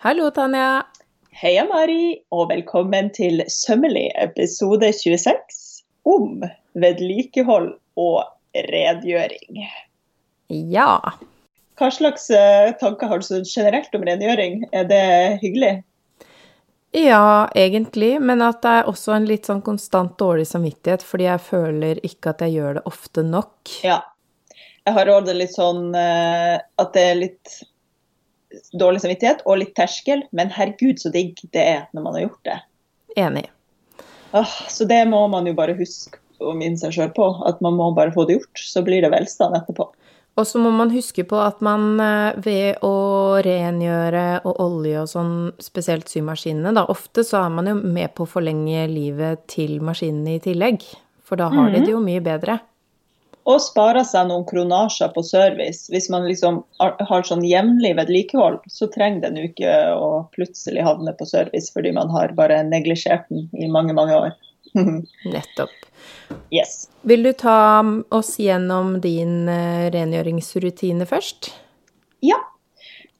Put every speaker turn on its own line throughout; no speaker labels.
Hallo, Tanja.
Heia, Mari, og velkommen til Sømmelig episode 26 om vedlikehold og redegjøring.
Ja.
Hva slags eh, tanker har du sånn generelt om rengjøring? Er det hyggelig?
Ja, egentlig, men at det er også en litt sånn konstant dårlig samvittighet, fordi jeg føler ikke at jeg gjør det ofte nok.
Ja. Jeg har òg det litt sånn eh, at det er litt dårlig samvittighet og litt terskel, men herregud så digg det er når man har gjort det.
Enig.
Ah, så det må man jo bare huske å minne seg sjøl på, at man må bare få det gjort. Så blir det velstand etterpå.
Og så må man huske på at man eh, ved å rengjøre og olje og sånn, spesielt symaskinene, da ofte så er man jo med på å forlenge livet til maskinene i tillegg. For da har de det jo mye bedre.
Og sparer seg noen kronasjer på service. Hvis man liksom har sånn jevnlig vedlikehold, så trenger den jo ikke å plutselig havne på service fordi man har bare neglisjert den i mange, mange år.
Nettopp.
yes.
Vil du ta oss gjennom din eh, rengjøringsrutine først?
Ja.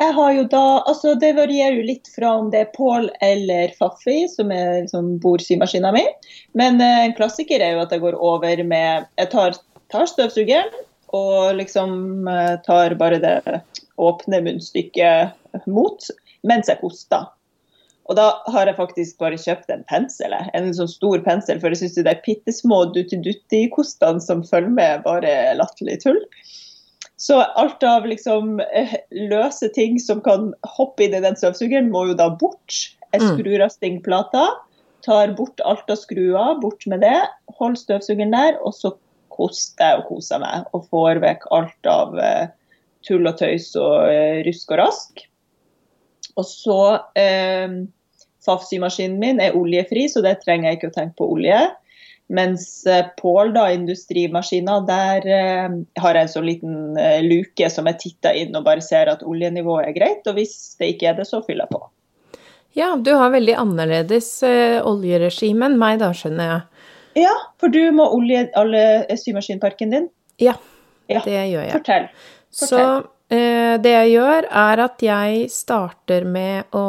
Jeg har jo da Altså, det varierer jo litt fra om det er Pål eller Faffi som er som bor symaskina mi. Men eh, en klassiker er jo at jeg går over med Jeg tar, tar støvsugeren og liksom eh, tar bare det åpne munnstykket mot mens jeg koster. Og da har jeg faktisk bare kjøpt en pensel, en sånn stor pensel, for jeg syns de bittesmå dutti-dutti-kostene som følger med, bare er latterlig tull. Så alt av liksom eh, løse ting som kan hoppe inn i den støvsugeren, må jo da bort. Jeg
Mm.
skrur av stingplata, tar bort alt av skruer, bort med det. Hold støvsugeren der, og så koster og koser meg og får vekk alt av eh, tull og tøys og eh, rusk og rask. Og så eh, Fafsy-maskinen min er oljefri, så det trenger jeg ikke å tenke på olje. Mens eh, Pål, da, industrimaskiner, der eh, har jeg en sånn liten eh, luke som jeg titter inn og bare ser at oljenivået er greit. Og hvis det ikke er det, så fyller jeg på.
Ja, du har veldig annerledes eh, oljeregime enn meg, da, skjønner jeg.
Ja, for du må olje alle symaskinparken din.
Ja,
Ja,
det gjør jeg.
Fortell.
Så eh, det jeg gjør, er at jeg starter med å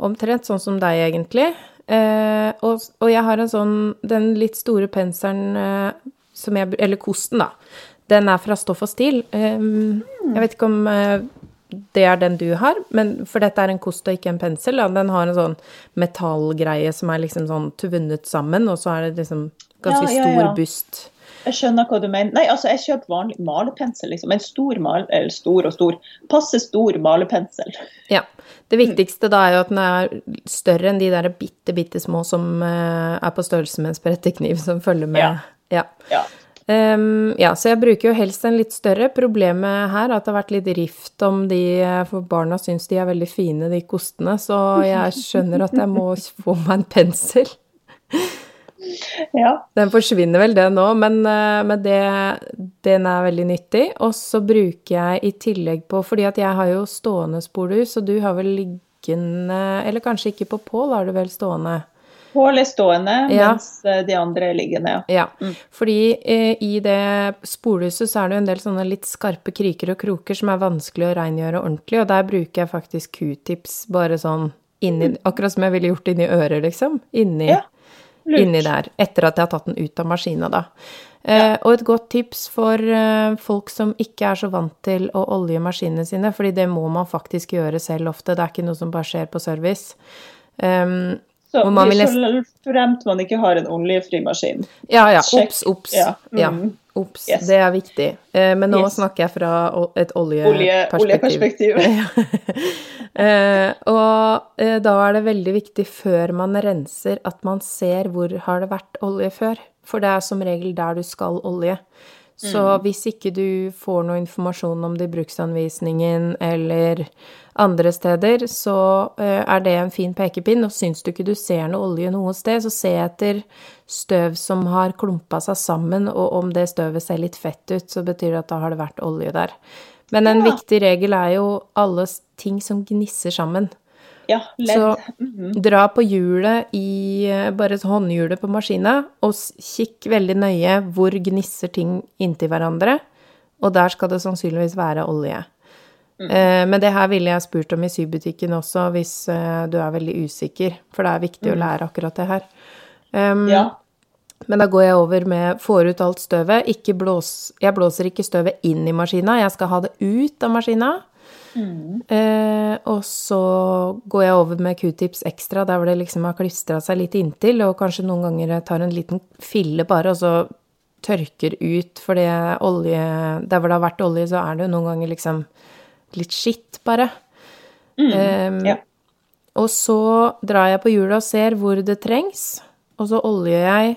Omtrent sånn som deg, egentlig. Eh, og, og jeg har en sånn Den litt store penselen eh, som jeg Eller kosten, da. Den er fra Stoff og Stil. Eh, jeg vet ikke om eh, det er den du har, men for dette er en kost og ikke en pensel. Da. Den har en sånn metallgreie som er liksom sånn tvunnet sammen, og så er det liksom ganske
Ja, ja,
stor bust.
Jeg skjønner hva du mener. Nei, altså, jeg kjøper vanlig malepensel, liksom. En stor mal... Eller stor og stor. Passe stor malepensel.
Ja. Det viktigste da er jo at den er større enn de der bitte, bitte små som eh, er på størrelse med en sprettekniv som følger med.
Ja.
Ja. Ehm, ja, så jeg bruker jo helst en litt større. Problemet her er at det har vært litt rift om de, for barna syns de er veldig fine, de kostene, så jeg skjønner at jeg må få meg en pensel.
ja.
Den forsvinner vel, det nå, men, eh, men det, den er veldig nyttig. Og så bruker jeg i tillegg på Fordi at jeg har jo stående sporlys, og du har vel liggende Eller kanskje ikke på Pål, har du vel stående?
Pål er stående,
Ja.
mens eh, de andre er liggende.
Ja.
Mm.
Fordi eh, i det sporlyset så er det jo en del sånne litt skarpe kriker og kroker som er vanskelig å rengjøre ordentlig, og der bruker jeg faktisk q-tips bare sånn inni Akkurat som jeg ville gjort inni øret, liksom. Inni.
Mm. Ja,
inni der, etter at jeg har tatt den ut av maskina, da. Eh, og et godt tips for eh, folk som ikke er så vant til å olje maskinene sine, fordi det må man faktisk gjøre selv ofte, det er ikke noe som bare skjer på service. Um,
Så
og man vil
så fremt man ikke har en oljefri maskin.
ja, ja, Ops, ops.
Ja. Mm.
Ja, Ops.
Yes.
Det er viktig. Eh, men nå
Yes.
snakker jeg fra et et
Olje,
oljeperspektiv.
oljeperspektiv.
Eh, og eh, da er det veldig viktig før man renser at man ser hvor har det vært olje før. For det er som regel der du skal olje. Så
Mm.
hvis ikke du får noe informasjon om det i bruksanvisningen eller andre steder, så eh, er det en fin pekepinn. Og syns du ikke du ser noe olje noe sted, så se etter støv som har klumpa seg sammen, og om det støvet ser litt fett ut, så betyr det at da har det vært olje der. Men en
Ja.
viktig regel er jo alle ting som gnisser sammen.
Ja, ledd.
Så
Mhm.
dra på hjulet i eh, bare et håndhjulet på maskina, og kikk veldig nøye hvor gnisser ting inntil hverandre. Og der skal det sannsynligvis være olje. Eh, men det her ville jeg spurt om i sybutikken også, hvis eh, du er veldig usikker. For det er viktig å lære akkurat det her. Um,
Ja.
Men da går jeg over med får ut alt støvet. Ikke blås, jeg blåser ikke støvet inn i maskina, jeg skal ha det ut av maskina. Eh, og så går jeg over med q-tips ekstra der hvor det liksom har klistra seg litt inntil, og kanskje noen ganger jeg tar en liten fille bare, og så tørker ut, fordi olje Der hvor det har vært olje, så er det jo noen ganger liksom litt skitt, bare. Eh,
ja.
og så drar jeg på hjulet og ser hvor det trengs, og så oljer jeg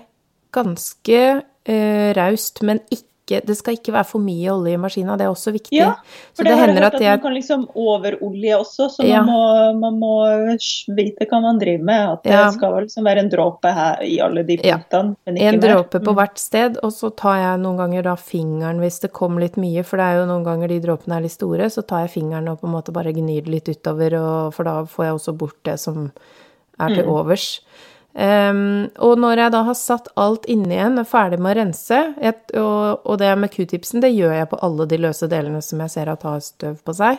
ganske eh, raust, men ikke Det skal ikke være for mye olje i maskina, det er også viktig.
Ja,
så
For
det
det, jeg
hender at
at
jeg
man kan liksom overolje også, så
Ja.
man, må, man må vite hva man driver med. At det skal liksom være en dråpe her i alle de
Ja.
punktene, men ikke
En
mer.
dråpe på
Mm.
hvert sted, og så tar jeg noen ganger da fingeren hvis det kom litt mye, for det er jo noen ganger de dråpene er litt store, så tar jeg fingeren og på en måte bare gnir det litt utover, og, for da får jeg også bort det som er til overs. Em, og når jeg da har satt alt inni igjen, er ferdig med å rense, et, og, og det med q-tipsen, det gjør jeg på alle de løse delene som jeg ser at har støv på seg.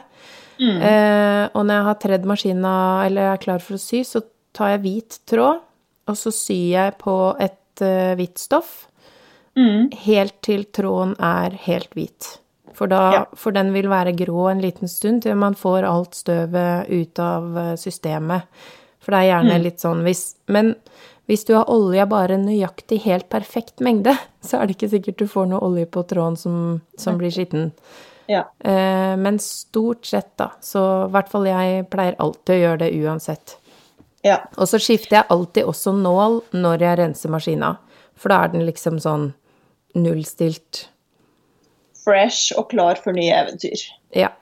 Eh, og når jeg har tredd maskina, eller er klar for å sy, så tar jeg hvit tråd, og så syr jeg på et uh, hvitt stoff,
Mm.
helt til tråden er helt hvit. For, da,
Ja.
for den vil være grå en liten stund til man får alt støvet ut av eh, systemet. For det er gjerne litt sånn hvis Men hvis du har olja bare nøyaktig helt perfekt mengde, så er det ikke sikkert du får noe olje på tråden som, som blir skitten.
Ja.
Eh, men stort sett, da, så i hvert fall jeg pleier alltid å gjøre det uansett.
ja.
Og så skifter jeg alltid også nål når jeg renser maskina, for da er den liksom sånn nullstilt.
Fresh og klar for nye eventyr.
Ja.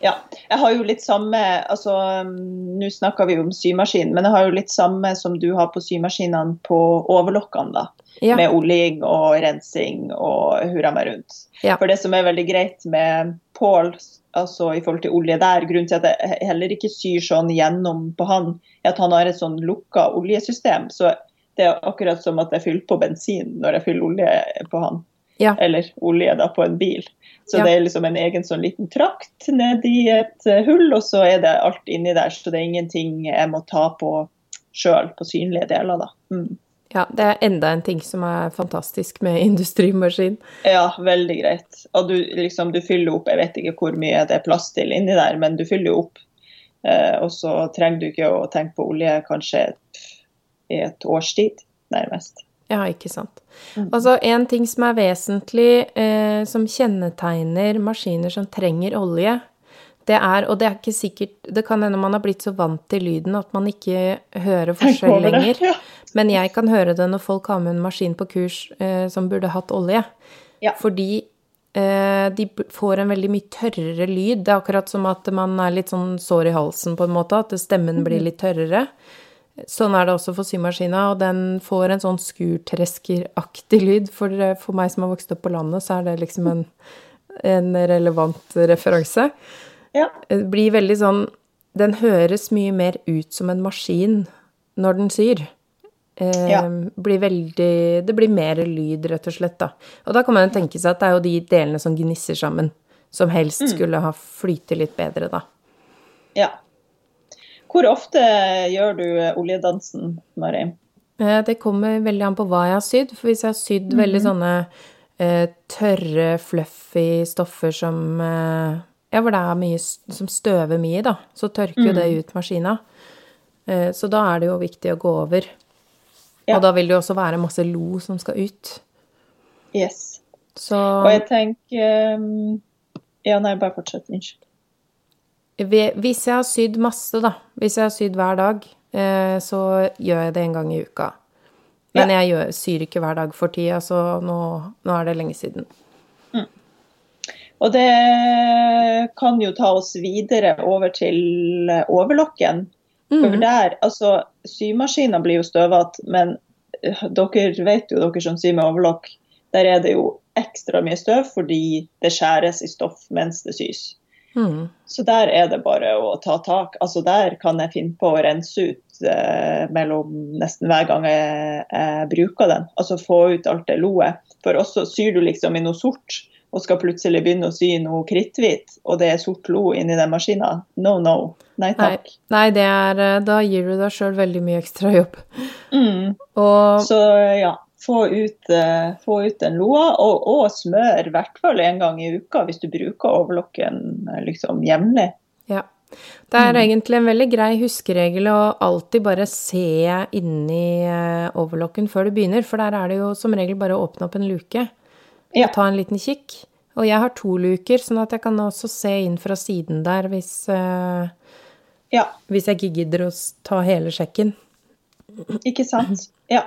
Ja. Jeg har jo litt samme altså, Nå snakker vi jo om symaskin, men jeg har jo litt samme som du har på symaskinene på overlokkene, da.
Ja.
Med oljing og rensing og hurra meg rundt.
Ja.
For det som er veldig greit med Pål, altså i forhold til olje der, grunnen til at jeg heller ikke syr sånn gjennom på han, er at han har et sånn lukka oljesystem. Så det er akkurat som at jeg fyller på bensin når jeg fyller olje på han.
Ja.
Eller olje da på en bil. Så
Ja.
det er liksom en egen sånn liten trakt nedi et eh, hull, og så er det alt inni der. Så det er ingenting jeg må ta på sjøl, på synlige deler, da. Mm.
ja. Det er enda en ting som er fantastisk med industrimaskin.
Ja, veldig greit. Og du, liksom, du fyller opp, jeg vet ikke hvor mye det er plass til inni der, men du fyller jo opp. Eh, og så trenger du ikke å tenke på olje kanskje i et års tid, nærmest.
Ja, ikke sant. Altså, en ting som er vesentlig, eh, som kjennetegner maskiner som trenger olje, det er, og det er ikke sikkert, det kan hende man har blitt så vant til lyden at man ikke hører forskjell lenger.
ja.
Men jeg kan høre det når folk har med en maskin på kurs eh, som burde hatt olje.
Ja.
Fordi eh, de får en veldig mye tørrere lyd. Det er akkurat som at man er litt sånn sår i halsen på en måte, at stemmen blir litt tørrere. Sånn er det også for symaskina, og den får en sånn skurtreskeraktig lyd. For, eh, for meg som har vokst opp på landet, så er det liksom en, en relevant referanse.
Ja.
Det blir veldig sånn Den høres mye mer ut som en maskin når den syr. Eh,
Ja.
blir veldig, det blir mer lyd, rett og slett. Da. Og da kan man tenke seg at det er jo de delene som gnisser sammen, som helst skulle ha flytet litt bedre, da.
ja. Hvor ofte gjør du eh, oljedansen, Mari?
Eh, Det kommer veldig an på hva jeg har sydd. For hvis jeg har sydd veldig sånne eh, tørre, fluffy stoffer som Ja, hvor det er mye som støver mye, da, så tørker jo det ut maskina. Eh, så da er det jo viktig å gå over.
Ja.
Og da vil det jo også være masse lo som skal ut.
Yes.
Så
Og jeg tenker um, Ja, nei, bare fortsett. Unnskyld.
Hvis jeg har sydd masse, da, hvis jeg har sydd hver dag, eh, så gjør jeg det en gang i uka. Men
Ja.
jeg gjør, syr ikke hver dag for tida, så nå, nå er det lenge siden.
Og det kan jo ta oss videre over til overlokken. Mm. For der, altså, Symaskiner blir jo støvete, men eh, dere vet jo, dere som syr med overlokk, der er det jo ekstra mye støv fordi det skjæres i stoff mens det sys.
Mm.
Så der er det bare å ta tak. Altså Der kan jeg finne på å rense ut eh, mellom nesten hver gang jeg, jeg bruker den. Altså få ut alt det loet. For også syr du liksom i noe sort, og skal plutselig begynne å sy noe kritthvitt, og det er sort lo inni den maskina. No, no. Nei takk.
Nei, nei det er, eh, da gir du deg sjøl veldig mye ekstra jobb.
Mm.
Og
Så ja, få ut, eh, få ut den loa, og, og smør i hvert fall en gang i uka hvis du bruker overlocken eh, liksom jevnlig.
ja. Det er egentlig en veldig grei huskeregel å alltid bare se inni overlokken overlocken før du begynner, for der er det jo som regel bare å åpne opp en luke
Ja.
og ta en liten kikk. Og jeg har to luker, sånn at jeg kan også se inn fra siden der hvis, eh,
Ja,
hvis jeg ikke gidder å ta hele sjekken.
ikke sant? Ja.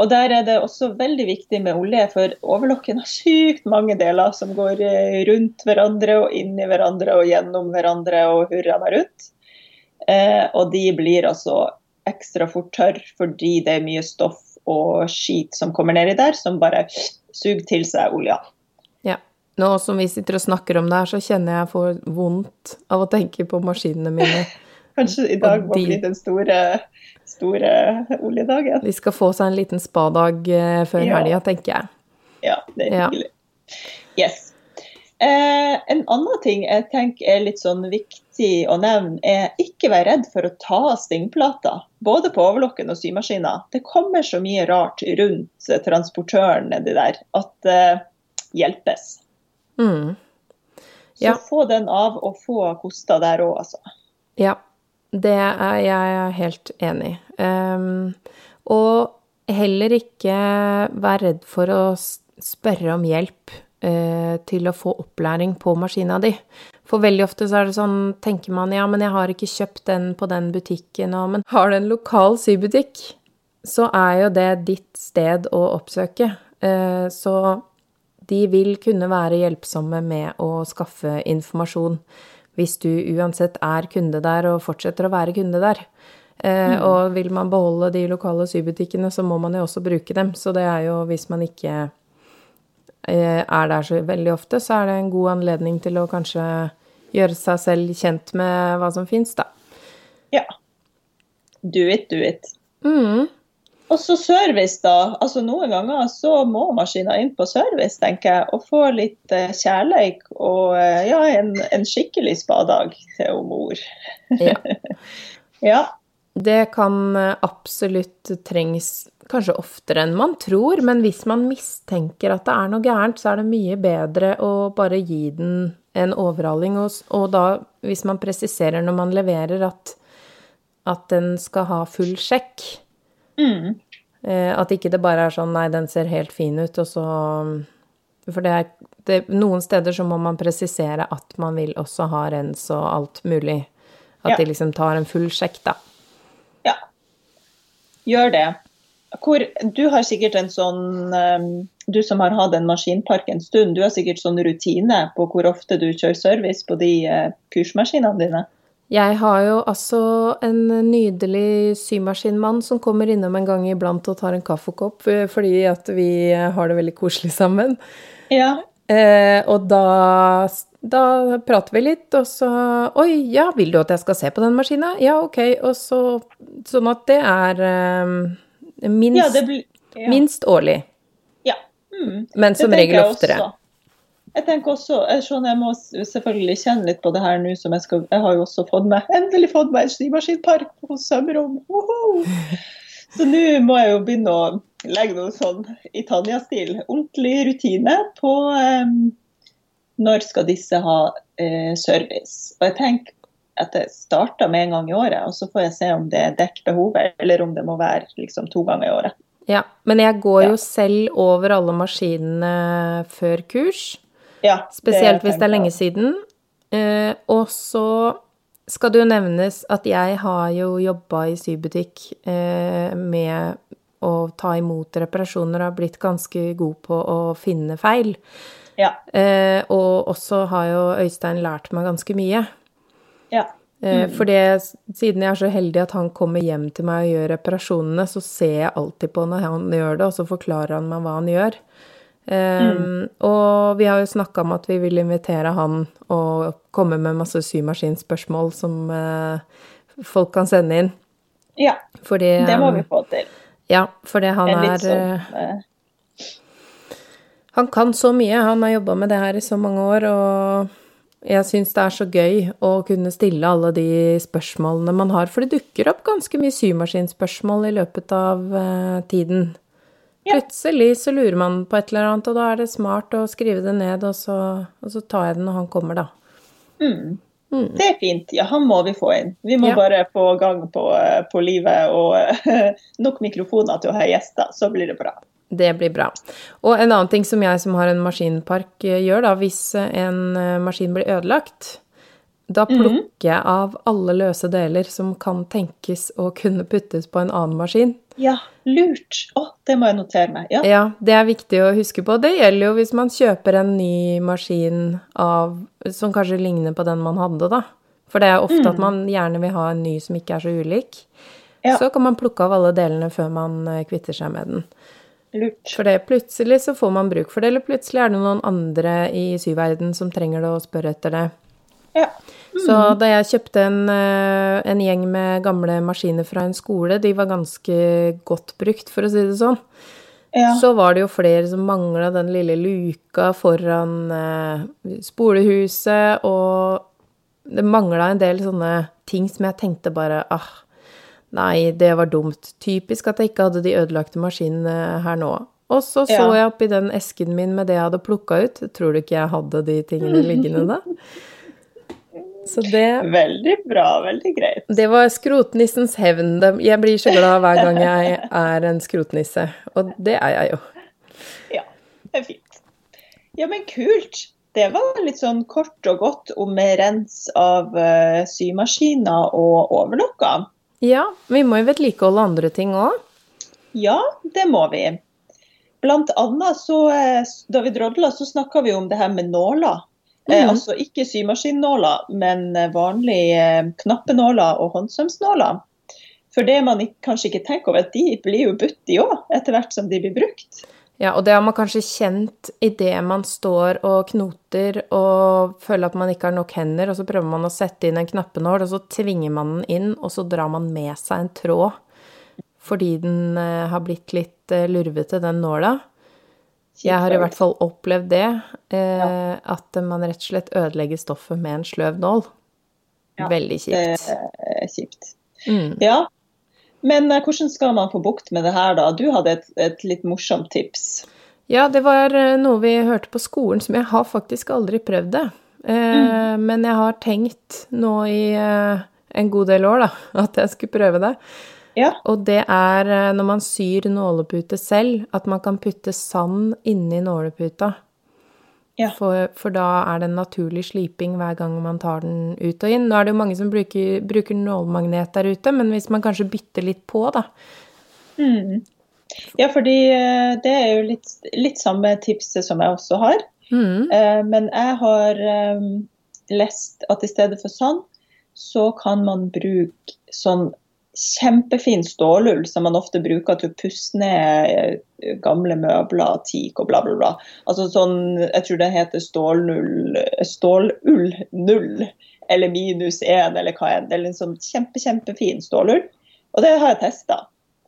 Og der er det også veldig viktig med olje, for overlokken har sykt mange deler som går eh, rundt hverandre og inn i hverandre og gjennom hverandre og hurra meg rundt. Eh, og de blir altså ekstra fort tørr fordi det er mye stoff og skit som kommer nedi der, som bare suger til seg olja.
Ja. Nå som vi sitter og snakker om det her, så kjenner jeg får vondt av å tenke på maskinene mine.
Kanskje i dag må
de-
bli den store, store oljedagen.
De skal få seg en liten spadag eh, før
Ja.
helga, tenker jeg.
Ja, det er
Ja.
hyggelig. Yes. Eh, en annen ting jeg tenker er litt sånn viktig å nevne, er ikke være redd for å ta stingplater. Både på overlokken og symaskiner. Det kommer så mye rart rundt eh, transportøren nedi der at eh, hjelpes.
Mm.
Så få den av og få kosta der òg, altså.
Ja, det er jeg helt enig i. Um, og heller ikke vær redd for å spørre om hjelp uh, til å få opplæring på maskina di. For veldig ofte så er det sånn, tenker man ja, men jeg har ikke kjøpt den på den butikken, og men har du en lokal sybutikk, så er jo det ditt sted å oppsøke. Uh, så de vil kunne være hjelpsomme med å skaffe informasjon hvis du uansett er kunde der og fortsetter å være kunde der. Eh, Og vil man beholde de lokale sybutikkene, så må man jo også bruke dem. Så det er jo hvis man ikke eh, er der så veldig ofte, så er det en god anledning til å kanskje gjøre seg selv kjent med hva som fins, da.
Ja. Do it, do it.
Mm.
Og så service, da. Altså Noen ganger så må maskiner inn på service, tenker jeg, og få litt eh, kjærleik og eh, ja, en, en skikkelig spadag til mor.
Ja.
Ja.
Det kan eh, absolutt trengs kanskje oftere enn man tror, men hvis man mistenker at det er noe gærent, så er det mye bedre å bare gi den en overhaling, og, og da, hvis man presiserer når man leverer at, at den skal ha full sjekk,
Mm.
eh, at ikke det bare er sånn, nei, den ser helt fin ut, og så For det er det, noen steder så må man presisere at man vil også ha rens og alt mulig. At
Ja.
de liksom tar en full sjekk, da.
ja. Gjør det. Hvor, du har sikkert en sånn eh, Du som har hatt en maskinpark en stund, du har sikkert sånn rutine på hvor ofte du kjører service på de eh, kursmaskinene dine.
Jeg har jo altså en nydelig symaskinmann som kommer innom en gang iblant og tar en kaffekopp, eh, fordi at vi har det veldig koselig sammen.
Ja.
Eh, og da, da prater vi litt, og så Oi, ja, vil du at jeg skal se på den maskina? Ja, ok. Og så Sånn at det er eh, minst,
ja, det blir ja.
minst årlig.
Ja. Mm.
Men som regel oftere.
også. Jeg tenker også, jeg skjønner jeg må selvfølgelig kjenne litt på det her nå som jeg skal Jeg har jo også fått meg, endelig fått meg en skimaskinpark på sømrom. Så nå må jeg jo begynne å legge noe sånn i Tanja-stil. Ordentlig rutine på um, når skal disse ha uh, service. Og jeg tenker at jeg starter med en gang i året, og så får jeg se om det dekker behovet, eller om det må være liksom to ganger i året.
Ja, men jeg går
Ja.
jo selv over alle maskinene før kurs.
Ja,
Spesielt hvis det er lenge siden. Eh, og så skal det jo nevnes at jeg har jo jobba i sybutikk eh, med å ta imot reparasjoner og har blitt ganske god på å finne feil.
Ja.
Eh, og også har jo Øystein lært meg ganske mye.
ja.
Mm. For det, siden jeg er så heldig at han kommer hjem til meg og gjør reparasjonene, så ser jeg alltid på når han gjør det, og så forklarer han meg hva han gjør. Um, Og vi har jo snakka om at vi vil invitere han og komme med masse symaskinspørsmål som uh, folk kan sende inn.
ja.
Fordi
Det må vi
um,
få til.
Ja, fordi han er,
er sånn
eh, Han kan så mye. Han har jobba med det her i så mange år, og jeg syns det er så gøy å kunne stille alle de spørsmålene man har, for det dukker opp ganske mye symaskinspørsmål i løpet av uh, tiden. Plutselig så lurer man på et eller annet, og da er det smart å skrive det ned, og så, og så tar jeg det når han kommer, da.
Mm. Mm. Det er fint. Ja, han må vi få inn. Vi må ja. bare få gang på, på livet og nok mikrofoner til å ha gjester, så blir det bra.
Det blir bra. Og en annen ting som jeg som har en maskinpark eh, gjør, da, hvis en eh, maskin blir ødelagt, da mhm. plukker jeg av alle løse deler som kan tenkes å kunne puttes på en annen maskin.
Ja, lurt. Å, det må jeg notere meg. Ja.
ja, det er viktig å huske på. Det gjelder jo hvis man kjøper en ny maskin av, som kanskje ligner på den man hadde, da. For det er ofte mm. at man gjerne vil ha en ny som ikke er så ulik. Ja. Så kan man plukke av alle delene før man kvitter seg med den.
Lurt.
For det plutselig så får man bruk for det, eller plutselig er det noen andre i syverden som trenger det og spør etter det.
Ja.
Mm. Så da jeg kjøpte en, eh, en, gjeng med gamle maskiner fra en skole, de var ganske godt brukt, for å si det sånn. Ja. Så var det jo flere som mangla den lille luka foran eh, spolehuset, og det mangla en del sånne ting som jeg tenkte bare ah, Nei, det var dumt. Typisk at jeg ikke hadde de ødelagte maskinene her nå. Og så så ja. jeg oppi den esken min med det jeg hadde plukka ut. Tror du ikke jeg hadde de tingene liggende da?
Så det Veldig bra. Veldig greit.
Det var skrotnissens hevn. Jeg blir så glad hver gang jeg er en skrotnisse. Og det er jeg jo.
Ja, det er fint. Ja, men kult. Det var litt sånn kort og godt om rens av uh, symaskiner og overlokker.
Ja, vi må jo vedlikeholde andre ting òg.
Ja, det må vi. Blant annet så, eh, da vi drodla, så snakka vi om det her med nåler. Mm. Eh, mhm. altså ikke symaskinnåler, men eh, vanlige eh, knappenåler og håndsømsnåler. For det man kanskje ikke tenker over, at de blir jo budt, de òg, etter hvert som de blir brukt.
Ja, og det har man kanskje kjent idet man står og knoter og føler at man ikke har nok hender, og så prøver man å sette inn en knappenål, og så tvinger man den inn, og så drar man med seg en tråd fordi den har blitt litt lurvete, den nåla. Jeg har i hvert fall opplevd det, Eh, ja. at man rett og slett ødelegger stoffet med en sløv nål. Ja, Veldig kjipt.
Det er kjipt. Mm. Ja, men eh, hvordan skal man få bukt med det her, da? Du hadde et, et, litt morsomt tips.
Ja, det var eh, noe vi hørte på skolen som jeg har faktisk aldri prøvd det. Eh, mm. Men jeg har tenkt nå i en god del år da, at jeg skulle prøve det.
Ja.
Og det er når man syr nålepute selv, at man kan putte sand inni nåleputa. Ja. For, for, da er det en naturlig sliping hver gang man tar den ut og inn. Nå er det jo mange som bruker, bruker nålmagnet der ute, men hvis man kanskje bytter litt på, da.
Mm. Ja, fordi eh, det er jo litt, litt samme tipset som jeg også har. Mm. Eh, men jeg har eh, lest at i stedet for sand, så kan man bruke sånn kjempefin stålull som man ofte bruker til å pusse ned gamle møbler, teak og bla, bla, bla. Altså sånn, Jeg tror det heter stålull, stålull null eller minus én eller hva enn. Eller en sånn kjempe, kjempefin stålull. Og det har jeg testa.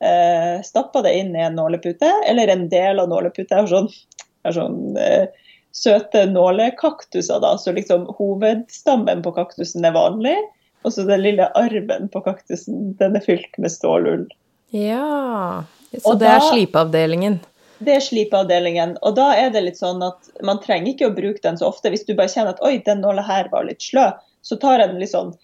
Eh, Stappa det inn i en nålepute, eller en del av nålepute. Jeg har sånn, jeg har sånn eh, søte nålekaktuser, da. Så liksom hovedstammen på kaktusen er vanlig. Og så den lille armen på kaktusen, den er fylt med stålull.
Ja, så det er slipeavdelingen?
Det er slipeavdelingen. Og da er det litt sånn at man trenger ikke å bruke den så ofte. Hvis du bare kjenner at oi, den nåla her var litt slø, så tar jeg den litt sånn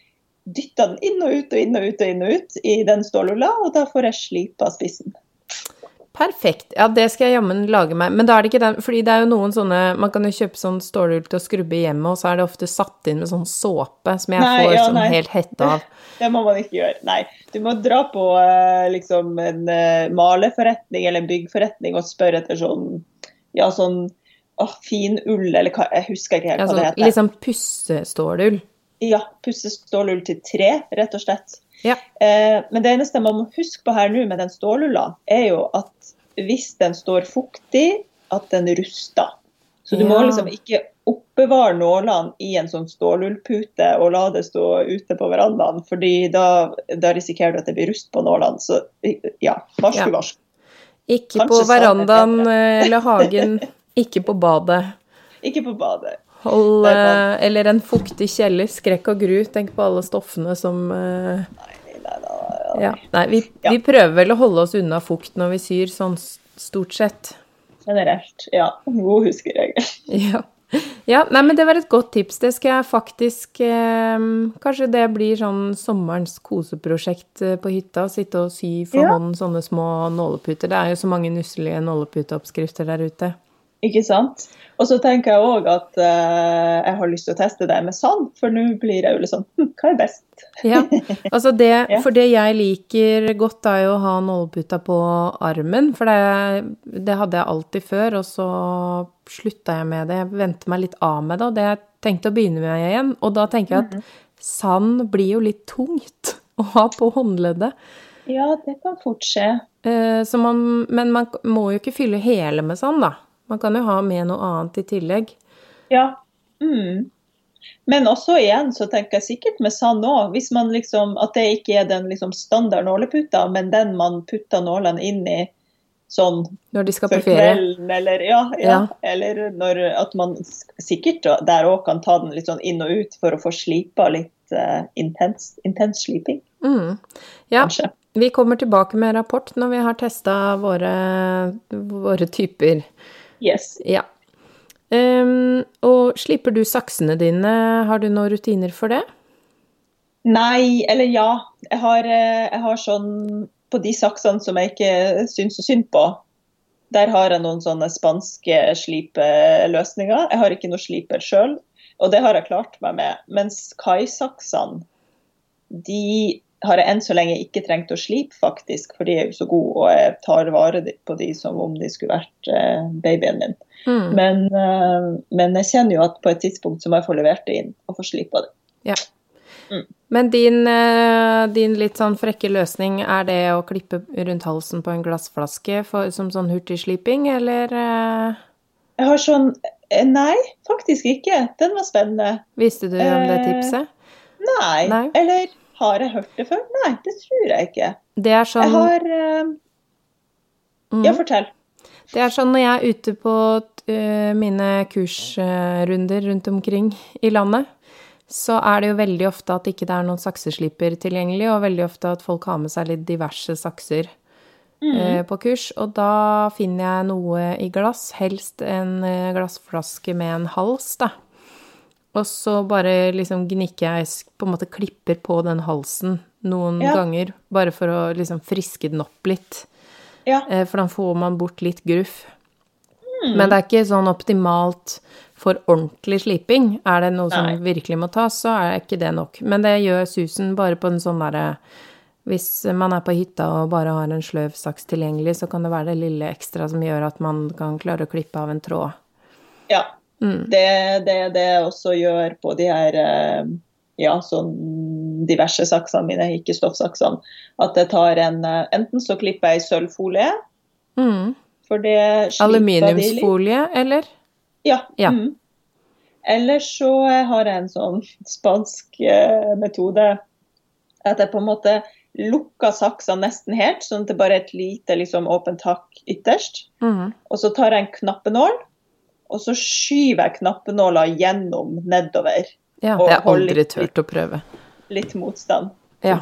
dytter den inn og ut og inn og ut og inn og ut i den stålulla, og da får jeg slipa spissen.
Perfekt. Ja, det skal jeg jammen lage meg. Men da er det ikke den Fordi det er jo noen sånne Man kan jo kjøpe sånn stålull til å skrubbe hjemme, og så er det ofte satt inn med sånn såpe som jeg nei, får ja, sånn helt hette av.
Det må man ikke gjøre. Nei. Du må dra på eh, liksom en uh, maleforretning eller en byggforretning og spørre etter sånn Ja, sånn oh, fin ull, eller hva Jeg husker ikke helt ja, hva sånn, det heter.
Sånn pussestålull?
Ja. Pussestålull til tre, rett og slett.
Ja.
Eh, men det eneste man må huske på her nå med den stålulla, er jo at hvis den står fuktig, at den ruster. Så du ja. må liksom ikke oppbevare nålene i en sånn stålullpute og la det stå ute på verandaen, fordi da, da risikerer du at det blir rust på nålene. Så ja, varsku, ja. varsku.
Ikke Kanskje på verandaen eller hagen. Ikke på badet.
Ikke på badet.
Hold, eh, eller en fuktig kjeller. Skrekk og gru. Tenk på alle stoffene som eh,
Nei, nei, nei,
Ja. Nei, vi,
Ja.
vi prøver vel å holde oss unna fukt når vi syr, sånn stort sett.
Generelt. Ja. God huskeregel.
Ja. ja. Nei, men det var et godt tips. Det skal jeg faktisk eh, Kanskje det blir sånn sommerens koseprosjekt eh, på hytta. Sitte og sy for hånd sånne små nåleputer. Det er jo så mange nusselige nåleputeoppskrifter der ute.
Ikke sant? Og så tenker jeg òg at uh, jeg har lyst til å teste det med sand, for nå blir jeg jo liksom hm, Hva er best?
Ja, altså det,
Ja.
for det jeg liker godt er jo å ha nåleputa på armen, for det, det hadde jeg alltid før, og så slutta jeg med det. Jeg ventet meg litt av med det, og det jeg tenkte å begynne med igjen. Og da tenker jeg at sand blir jo litt tungt å ha på håndleddet.
Ja, det kan fort skje.
Uh, Så man, men man må jo ikke fylle hele med sand, da. Man kan jo ha med noe annet i tillegg.
Ja. Mm. Men også igjen så tenker jeg sikkert med sand òg, hvis man liksom At det ikke er den liksom standard nåleputa, men den man putter nålene inn i sånn
Når de skal på ferie.
eller ja, ja,
Ja.
Eller når at man sikkert der òg kan ta den litt sånn inn og ut for å få slipa litt uh, intens, intens sliping,
Mm. Ja,
kanskje.
Vi kommer tilbake med rapport når vi har testa våre, våre typer.
Yes.
Ja. Um, og slipper du saksene dine? Har du noen rutiner for det?
Nei, eller ja. Jeg har, eh, jeg har sånn På de saksene som jeg ikke syns så synd på, der har jeg noen sånne spanske slipeløsninger. Jeg har ikke noe sliper sjøl, og det har jeg klart meg med. Mens kaisaksene, de har jeg enn så lenge ikke trengt å slipe, faktisk, for de er jo så gode, og jeg tar vare på de som om de skulle vært eh, babyen min.
Mm.
Men, eh, men jeg kjenner jo at på et tidspunkt så må jeg få levert det inn og få slipa det.
Ja. Men din, eh, din litt sånn frekke løsning, er det å klippe rundt halsen på en glassflaske for, som sånn hurtigsliping, eller eh,
Jeg har sånn eh, Nei, faktisk ikke. Den var spennende.
visste du om det
Eh,
tipset?
Nei.
Nei.
Eller har jeg hørt det før? Nei, det tror jeg ikke.
Det er sånn Jeg
har uh...
mm.
Ja, fortell.
Det er sånn når jeg er ute på uh, mine kursrunder rundt omkring i landet, så er det jo veldig ofte at ikke det er noen saksesliper tilgjengelig, og veldig ofte at folk har med seg litt diverse sakser eh, på kurs. Og da finner jeg noe i glass, helst en glassflaske med en hals, da. Og så bare liksom gnikker jeg, på en måte klipper på den halsen noen
Ja.
ganger, bare for å liksom friske den opp litt.
Ja.
Eh, For da får man bort litt gruff. Men det er ikke sånn optimalt for ordentlig sliping. Er det noe som virkelig må tas, så er ikke det nok. Men det gjør susen bare på en sånn derre Hvis man er på hytta og bare har en sløv saks tilgjengelig, så kan det være det lille ekstra som gjør at man kan klare å klippe av en tråd.
ja.
Mm.
Det det det også gjør på de her eh, ja, sånn diverse saksene mine, ikke stoffsaksene, at jeg tar en eh, Enten så klipper jeg i sølvfolie,
Mm.
for det Aluminiumsfolie, de.
Eller?
Ja.
Ja.
Mm. Eller så har jeg en sånn spansk eh, metode at jeg på en måte lukker saksene nesten helt, sånn at det bare er et lite liksom, åpent hakk ytterst.
Mm.
Og så tar jeg en knappenål, og så skyver jeg knappenåla gjennom nedover.
Ja, det har jeg aldri turt å prøve.
Litt motstand.
Ja.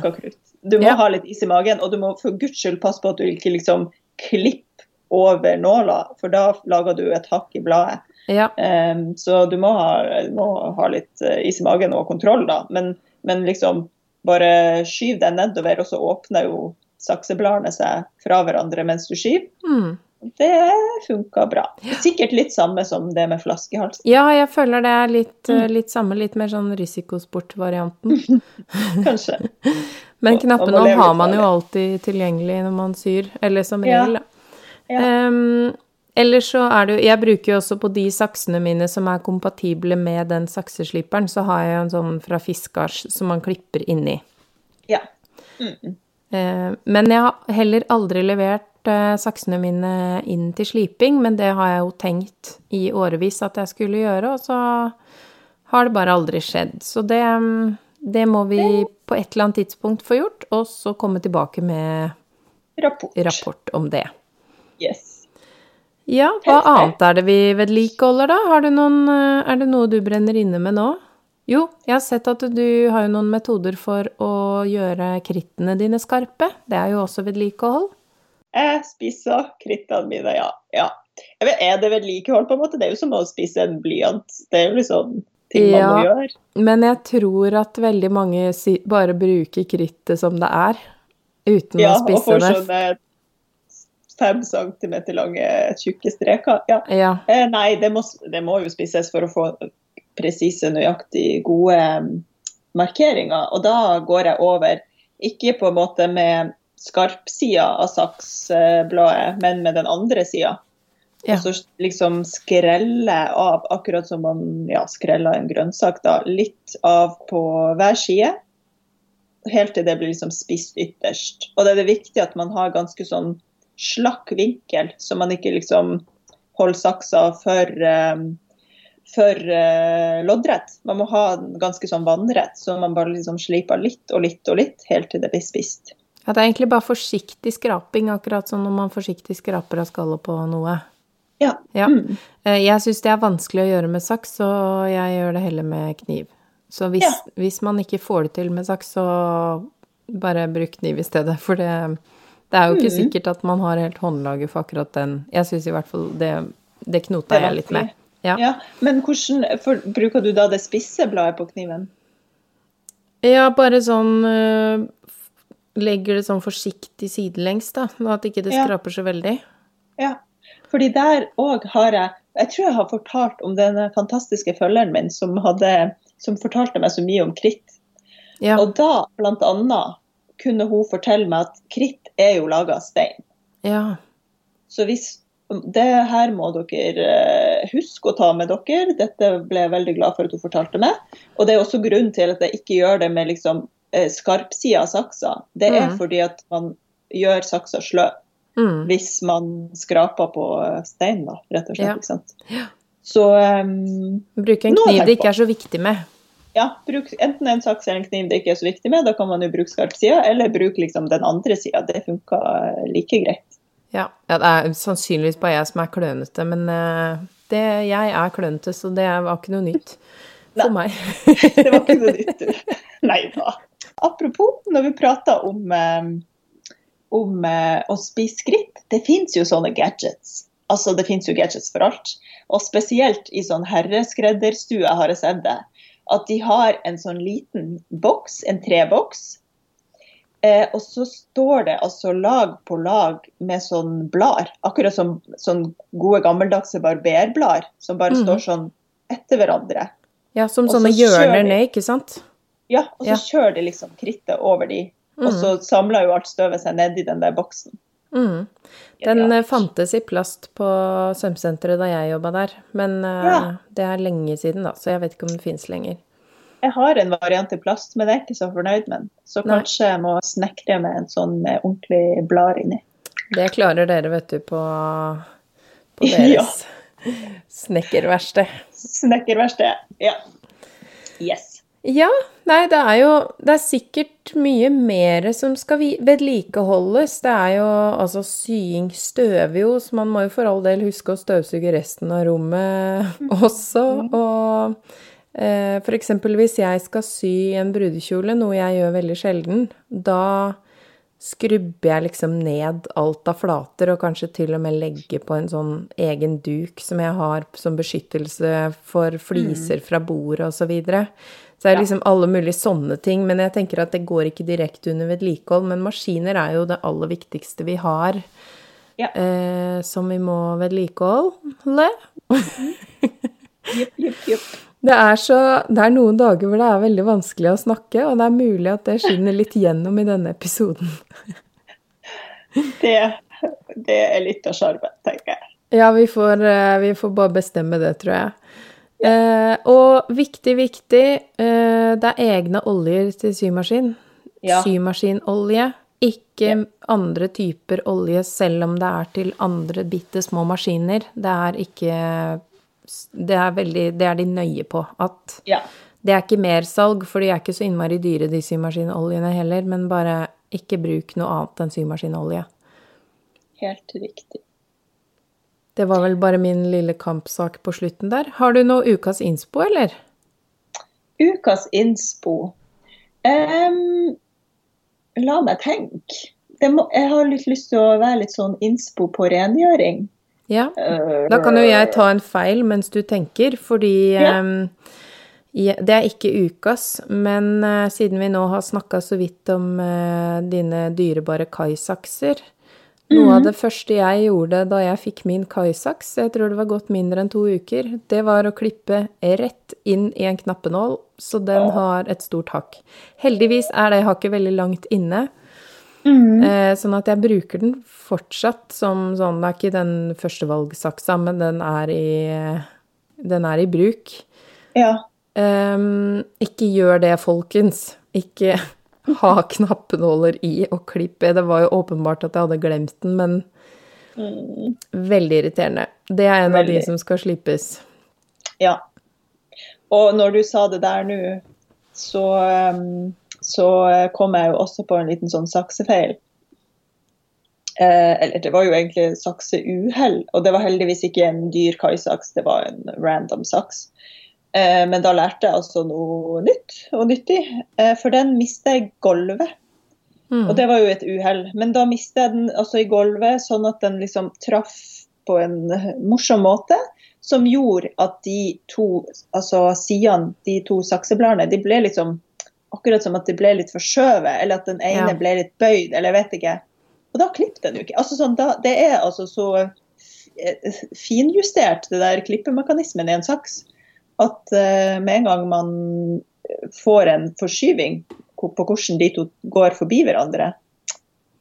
Du må
Ja.
ha litt is i magen, og du må for guds skyld passe på at du ikke liksom klipper over nåla, for da lager du et hakk i bladet.
Ja.
Um, så du må ha, må ha litt eh, is i magen og kontroll, da. Men, men liksom bare skyv den nedover, og så åpner jo saksebladene seg fra hverandre mens du skyver.
Mm.
Det funka bra. Sikkert litt samme som det med flaskehals.
Ja, jeg føler det er litt,
Mm.
eh, litt samme, litt mer sånn risikosportvarianten.
Kanskje.
Men
leve
har man jo alltid tilgjengelig når man syr, eller som regel. da.
Ja.
Ehm, ellers så er det jo Jeg bruker jo også på de saksene mine som er kompatible med den saksesliperen, så har jeg en sånn fra Fiskars som man klipper inni.
Ja. Mm.
Uh, Men jeg har heller aldri levert eh, saksene mine inn til sliping, men det har jeg jo tenkt i årevis at jeg skulle gjøre, og så har det bare aldri skjedd. Så det, mm, det må vi på et eller annet tidspunkt få gjort, og så komme tilbake med
Rapport.
rapport om det.
Yes.
Ja, hva annet er det vi vedlikeholder, da? Har du noen, eh, er det noe du brenner inne med nå? Jo, jeg har sett at du har jo noen metoder for å gjøre krittene dine skarpe. Det er jo også vedlikehold.
Jeg spiser krittene mine, ja. ja. Vet, er det vedlikehold, på en måte? Det er jo som å spise en blyant. Det er jo liksom ting man må gjøre.
Men jeg tror at veldig mange bare bruker krittet som det er, uten
ja,
å spisse det. Ja, og får
sånne fem centimeter lange, tjukke streker. Ja.
ja.
Eh, nei, det må, det må, jo spises for å få presise, nøyaktig gode mm, markeringer. Og da går jeg over, ikke på en måte med skarpsida av saksbladet, men med den andre sida. Ja. Og så liksom skrelle av, akkurat som man ja, skreller en grønnsak, da, litt av på hver side. Helt til det blir liksom spist ytterst. Og det er det viktig at man har ganske sånn slakk vinkel, så man ikke liksom holder saksa for, um, for uh, loddrett. Man må ha den ganske sånn vannrett, så man bare liksom sliper litt og litt og litt helt til det blir spist.
Ja, det er egentlig bare forsiktig skraping, akkurat som når man forsiktig skraper av skallet på noe.
Ja.
ja. Mm. Eh, jeg syns det er vanskelig å gjøre med saks, så jeg gjør det heller med kniv. Så hvis, ja. hvis man ikke får det til med saks, så bare bruk kniv i stedet. For det, det er jo ikke mm. sikkert at man har helt håndlaget for akkurat den. Jeg syns i hvert fall det, det knota jeg litt med.
Ja. ja. Men hvordan for, bruker du da det spisse bladet på kniven?
Ja, bare sånn øh, Legger det sånn forsiktig sidelengs, da. At ikke det skraper så veldig.
Ja. Fordi der òg har jeg Jeg tror jeg har fortalt om denne fantastiske følgeren min som, hadde, som fortalte meg så mye om kritt. Ja. Og da, blant annet, kunne hun fortelle meg at kritt er jo laga av stein.
Ja.
Så hvis det her må dere eh, huske å ta med dere. Dette ble jeg veldig glad for at hun fortalte meg. Og det er også grunnen til at jeg ikke gjør det med liksom skarpsida av saksa. Det er mm. fordi at man gjør saksa sløv. Mm. Hvis man skraper på stein, da, rett og slett. Ja. Ikke sant? Ja. Så um,
Bruk en kniv det ikke er så viktig med.
Ja, bruk enten en saks eller en kniv det ikke er så viktig med. Da kan man jo bruke skarpsida, eller bruke liksom den andre sida. Det funka like greit.
Ja. ja, det er sannsynligvis bare jeg som er klønete, men det, jeg er klønete, så det var ikke noe nytt for Nei. meg.
det var ikke noe nytt, du. Nei da. Apropos, når vi prater om um, om eh, å spise skritt. Det fins jo sånne gadgets. Altså, det fins jo gadgets for alt. Og spesielt i sånn herreskredderstue har jeg sett det. At de har en sånn liten boks, en treboks. Eh, og så står det altså lag på lag med sånn blader. Akkurat som sånn gode gammeldagse barberblader som bare mm. står sånn etter hverandre.
Ja, som sånne hjørner ned, ikke sant?
Ja, og så ja. kjører de liksom krittet over de og så samler samla jo alt støvet seg nedi den der boksen.
Mm. Den ja. Eh, fantes i plast på svømmesenteret da jeg jobba der, men uh, ja. det er lenge siden, da, så jeg vet ikke om det finnes lenger.
Jeg har en variant i plast, men jeg er ikke så fornøyd med den. Så Nei. kanskje jeg må snekre med en sånn med ordentlig blad inni.
Det klarer dere, vet du, på, på deres snekkerverksted.
Snekkerverksted, ja. Yes.
Ja, nei, det er jo Det er sikkert mye mer som skal vedlikeholdes. Det er jo altså sying støver jo, så man må jo for all del huske å støvsuge resten av rommet mm. også. Mm. Og eh, eksempel hvis jeg skal sy en brudekjole, noe jeg gjør veldig sjelden, da skrubber jeg liksom ned alt av flater, og kanskje til og med legger på en sånn egen duk som jeg har som beskyttelse for fliser mm. fra bordet og så. Det er liksom alle mulige sånne ting. Men jeg tenker at det går ikke direkte under vedlikehold. Men maskiner er jo det aller viktigste vi har ja. eh, som vi må vedlikeholde.
Jepp, jepp, jepp.
Det er, så, det er noen dager hvor det er veldig vanskelig å snakke, og det er mulig at det skinner litt gjennom i denne episoden.
det, det er litt av sjarmen, tenker jeg.
Ja, vi får, eh, vi får bare bestemme det, tror jeg. Eh, og viktig, viktig, eh, det er egne oljer til symaskin. Ja. Symaskinolje. Ikke ja. andre typer olje, selv om det er til andre bitte små maskiner. Det er ikke Det er, veldig, det er de nøye på. At
ja.
det er ikke mersalg, for de er ikke så innmari dyre, de symaskinoljene heller. Men bare ikke bruk noe annet enn symaskinolje.
Helt riktig.
Det var vel bare min lille kampsak på slutten der. Har du noe ukas innspo, eller?
Ukas innspo um, La meg tenke. Må, jeg har litt lyst til å være litt sånn innspo på rengjøring.
Ja. Da kan jo jeg ta en feil mens du tenker, fordi
Ja.
um, det er ikke ukas, men uh, siden vi nå har snakka så vidt om uh, dine dyrebare kaisakser Noe av det første jeg gjorde da jeg fikk min kaisaks, jeg tror det var gått mindre enn to uker, det var å klippe rett inn i en knappenål, så den har et stort hakk. Heldigvis er det hakket veldig langt inne,
Mm.
Eh, sånn at jeg bruker den fortsatt som sånn Det er ikke den førstevalgsaksa, men den er i, den er i bruk.
Ja.
Um, ikke gjør det, folkens. Ikke ha knappenåler i og klippe. Det var jo åpenbart at jeg hadde glemt den, men
Mm.
veldig irriterende. Det er en av de som skal slippes.
ja. Og når du sa det der nå, så, så eh, kom jeg jo også på en liten sånn saksefeil. Eh, eller det var jo egentlig sakseuhell, og det var heldigvis ikke en dyr kaisaks, det var en random saks. Eh, men da lærte jeg altså noe nytt og nyttig, eh, for den mistet jeg gulvet.
Mm.
Og det var jo et uhell. Men da mistet jeg den altså i gulvet, sånn at den liksom traff på en morsom måte. Som gjorde at de to altså sidene, de to saksebladene, de ble liksom akkurat som at de ble litt forskjøvet, eller at den ene
Ja.
ble litt bøyd, eller jeg vet ikke. Og da klippet den jo ikke. Altså sånn, da, det er altså så eh, finjustert, det der klippemekanismen i en saks, at eh, med en gang man får en forskyving på hvordan de to går forbi hverandre,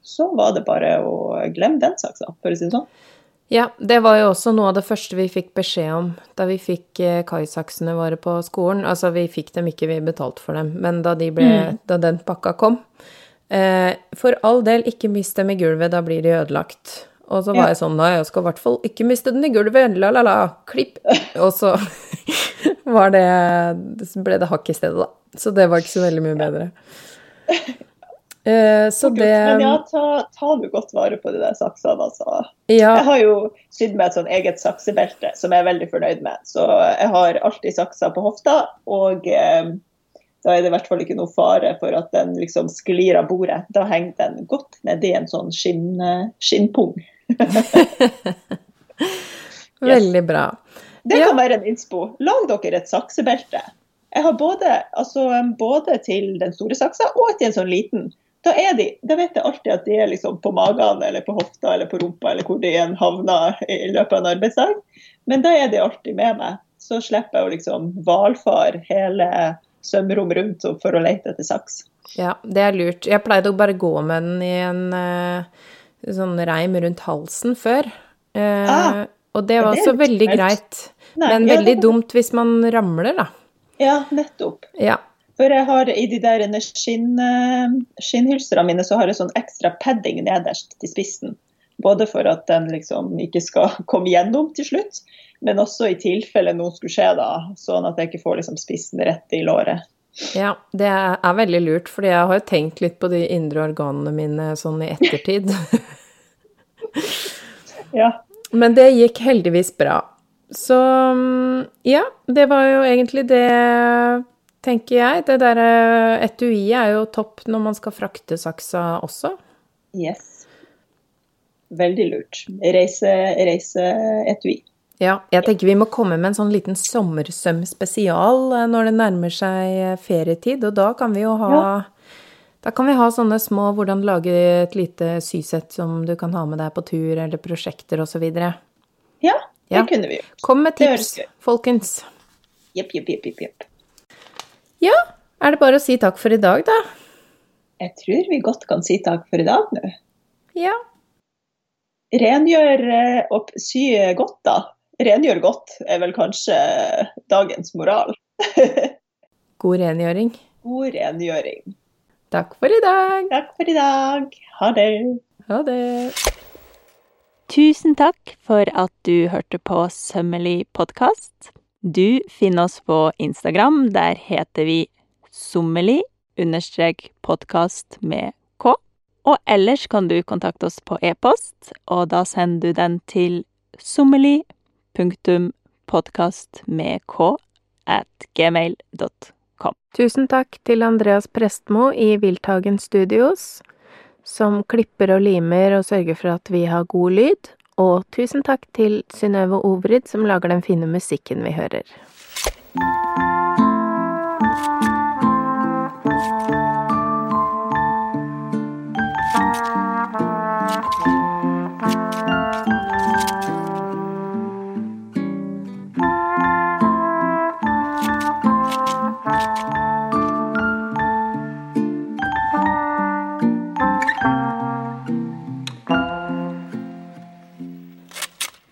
så var det bare å glemme den saksa, for å si det sånn.
Ja, det var jo også noe av det første vi fikk beskjed om da vi fikk eh, kaisaksene våre på skolen. Altså, vi fikk dem ikke, vi betalte for dem, men da, de ble,
Mm.
da den pakka kom eh, For all del, ikke mist dem i gulvet, da blir de ødelagt. Og så var
Ja.
jeg sånn, nei, jeg skal i hvert fall ikke miste den i gulvet, la-la-la, klipp. Og så var det, ble det hakk i stedet, da. Så det var ikke så veldig mye bedre. Eh, så det
Men ja, ta, ta du godt vare på de der saksene, altså.
ja,
Jeg har jo sydd meg et sånn eget saksebelte som jeg er veldig fornøyd med. Så jeg har alltid sakser på hofta, og eh, da er det i hvert fall ikke noe fare for at den liksom sklir av bordet. Da henger den godt nedi en sånn skinn, eh, skinnpung.
veldig bra.
Det
Ja.
kan være en innspo. Lag dere et saksebelte. Jeg har både, altså, både til den store saksa og til en sånn liten. Da, er de, da vet jeg alltid at de er liksom på magen eller på hofta eller på rumpa eller hvor de igjen havner i løpet av en arbeidsdag. Men da er de alltid med meg. Så slipper jeg å liksom valfare hele sømrom rundt for å lete etter saks.
Ja, det er lurt. Jeg pleide å bare gå med den i en eh, sånn reim rundt halsen før. Eh,
Ah,
og det var
det
også veldig greit.
Nei,
Men
ja,
veldig
det-
dumt hvis man ramler, da.
Ja, nettopp.
Ja.
For jeg har i de der skinn, eh, skinnhylstrene mine så har jeg sånn ekstra padding nederst til spissen. Både for at den liksom ikke skal komme gjennom til slutt, men også i tilfelle noe skulle skje, da, sånn at jeg ikke får liksom spissen rett i låret.
Ja, det er, veldig lurt, fordi jeg har jo tenkt litt på de indre organene mine sånn i ettertid.
Ja.
Men det gikk heldigvis bra. Så mm, ja, det var jo egentlig det, tenker jeg. Det derre etuiet er jo topp når man skal frakte saksa også.
Yes. Veldig lurt. Reise, reiseetui.
Ja, jeg tenker vi må komme med en sånn liten sommersøm-spesial eh, når det nærmer seg eh, ferietid, og da kan vi jo ha
Ja.
Da kan vi ha sånne små hvordan lage et lite sysett som du kan ha med deg på tur, eller prosjekter osv.
Ja, det
Ja.
kunne vi gjort.
Kom med tips, folkens.
Jepp, jepp, jepp, jepp.
Ja, er det bare å si takk for i dag, da?
Jeg tror vi godt kan si takk for i dag nå.
Ja.
Rengjør og sy godt, da. Rengjør godt er vel kanskje dagens moral.
God rengjøring.
God rengjøring.
Takk for i dag.
Takk for i dag. Ha det.
Ha det.
Tusen takk for at du hørte på Sømmelig podkast. Du finner oss på Instagram. Der heter vi sommelig understrek podkast med k. Og ellers kan du kontakte oss på e-post, og da sender du den til sommeli.podkast med k at gmail.com.
Tusen takk til Andreas Prestmo i Wildtagen Studios, som klipper og limer og sørger for at vi har god lyd. Og tusen takk til Synnøve Ovrid, som lager den fine musikken vi hører.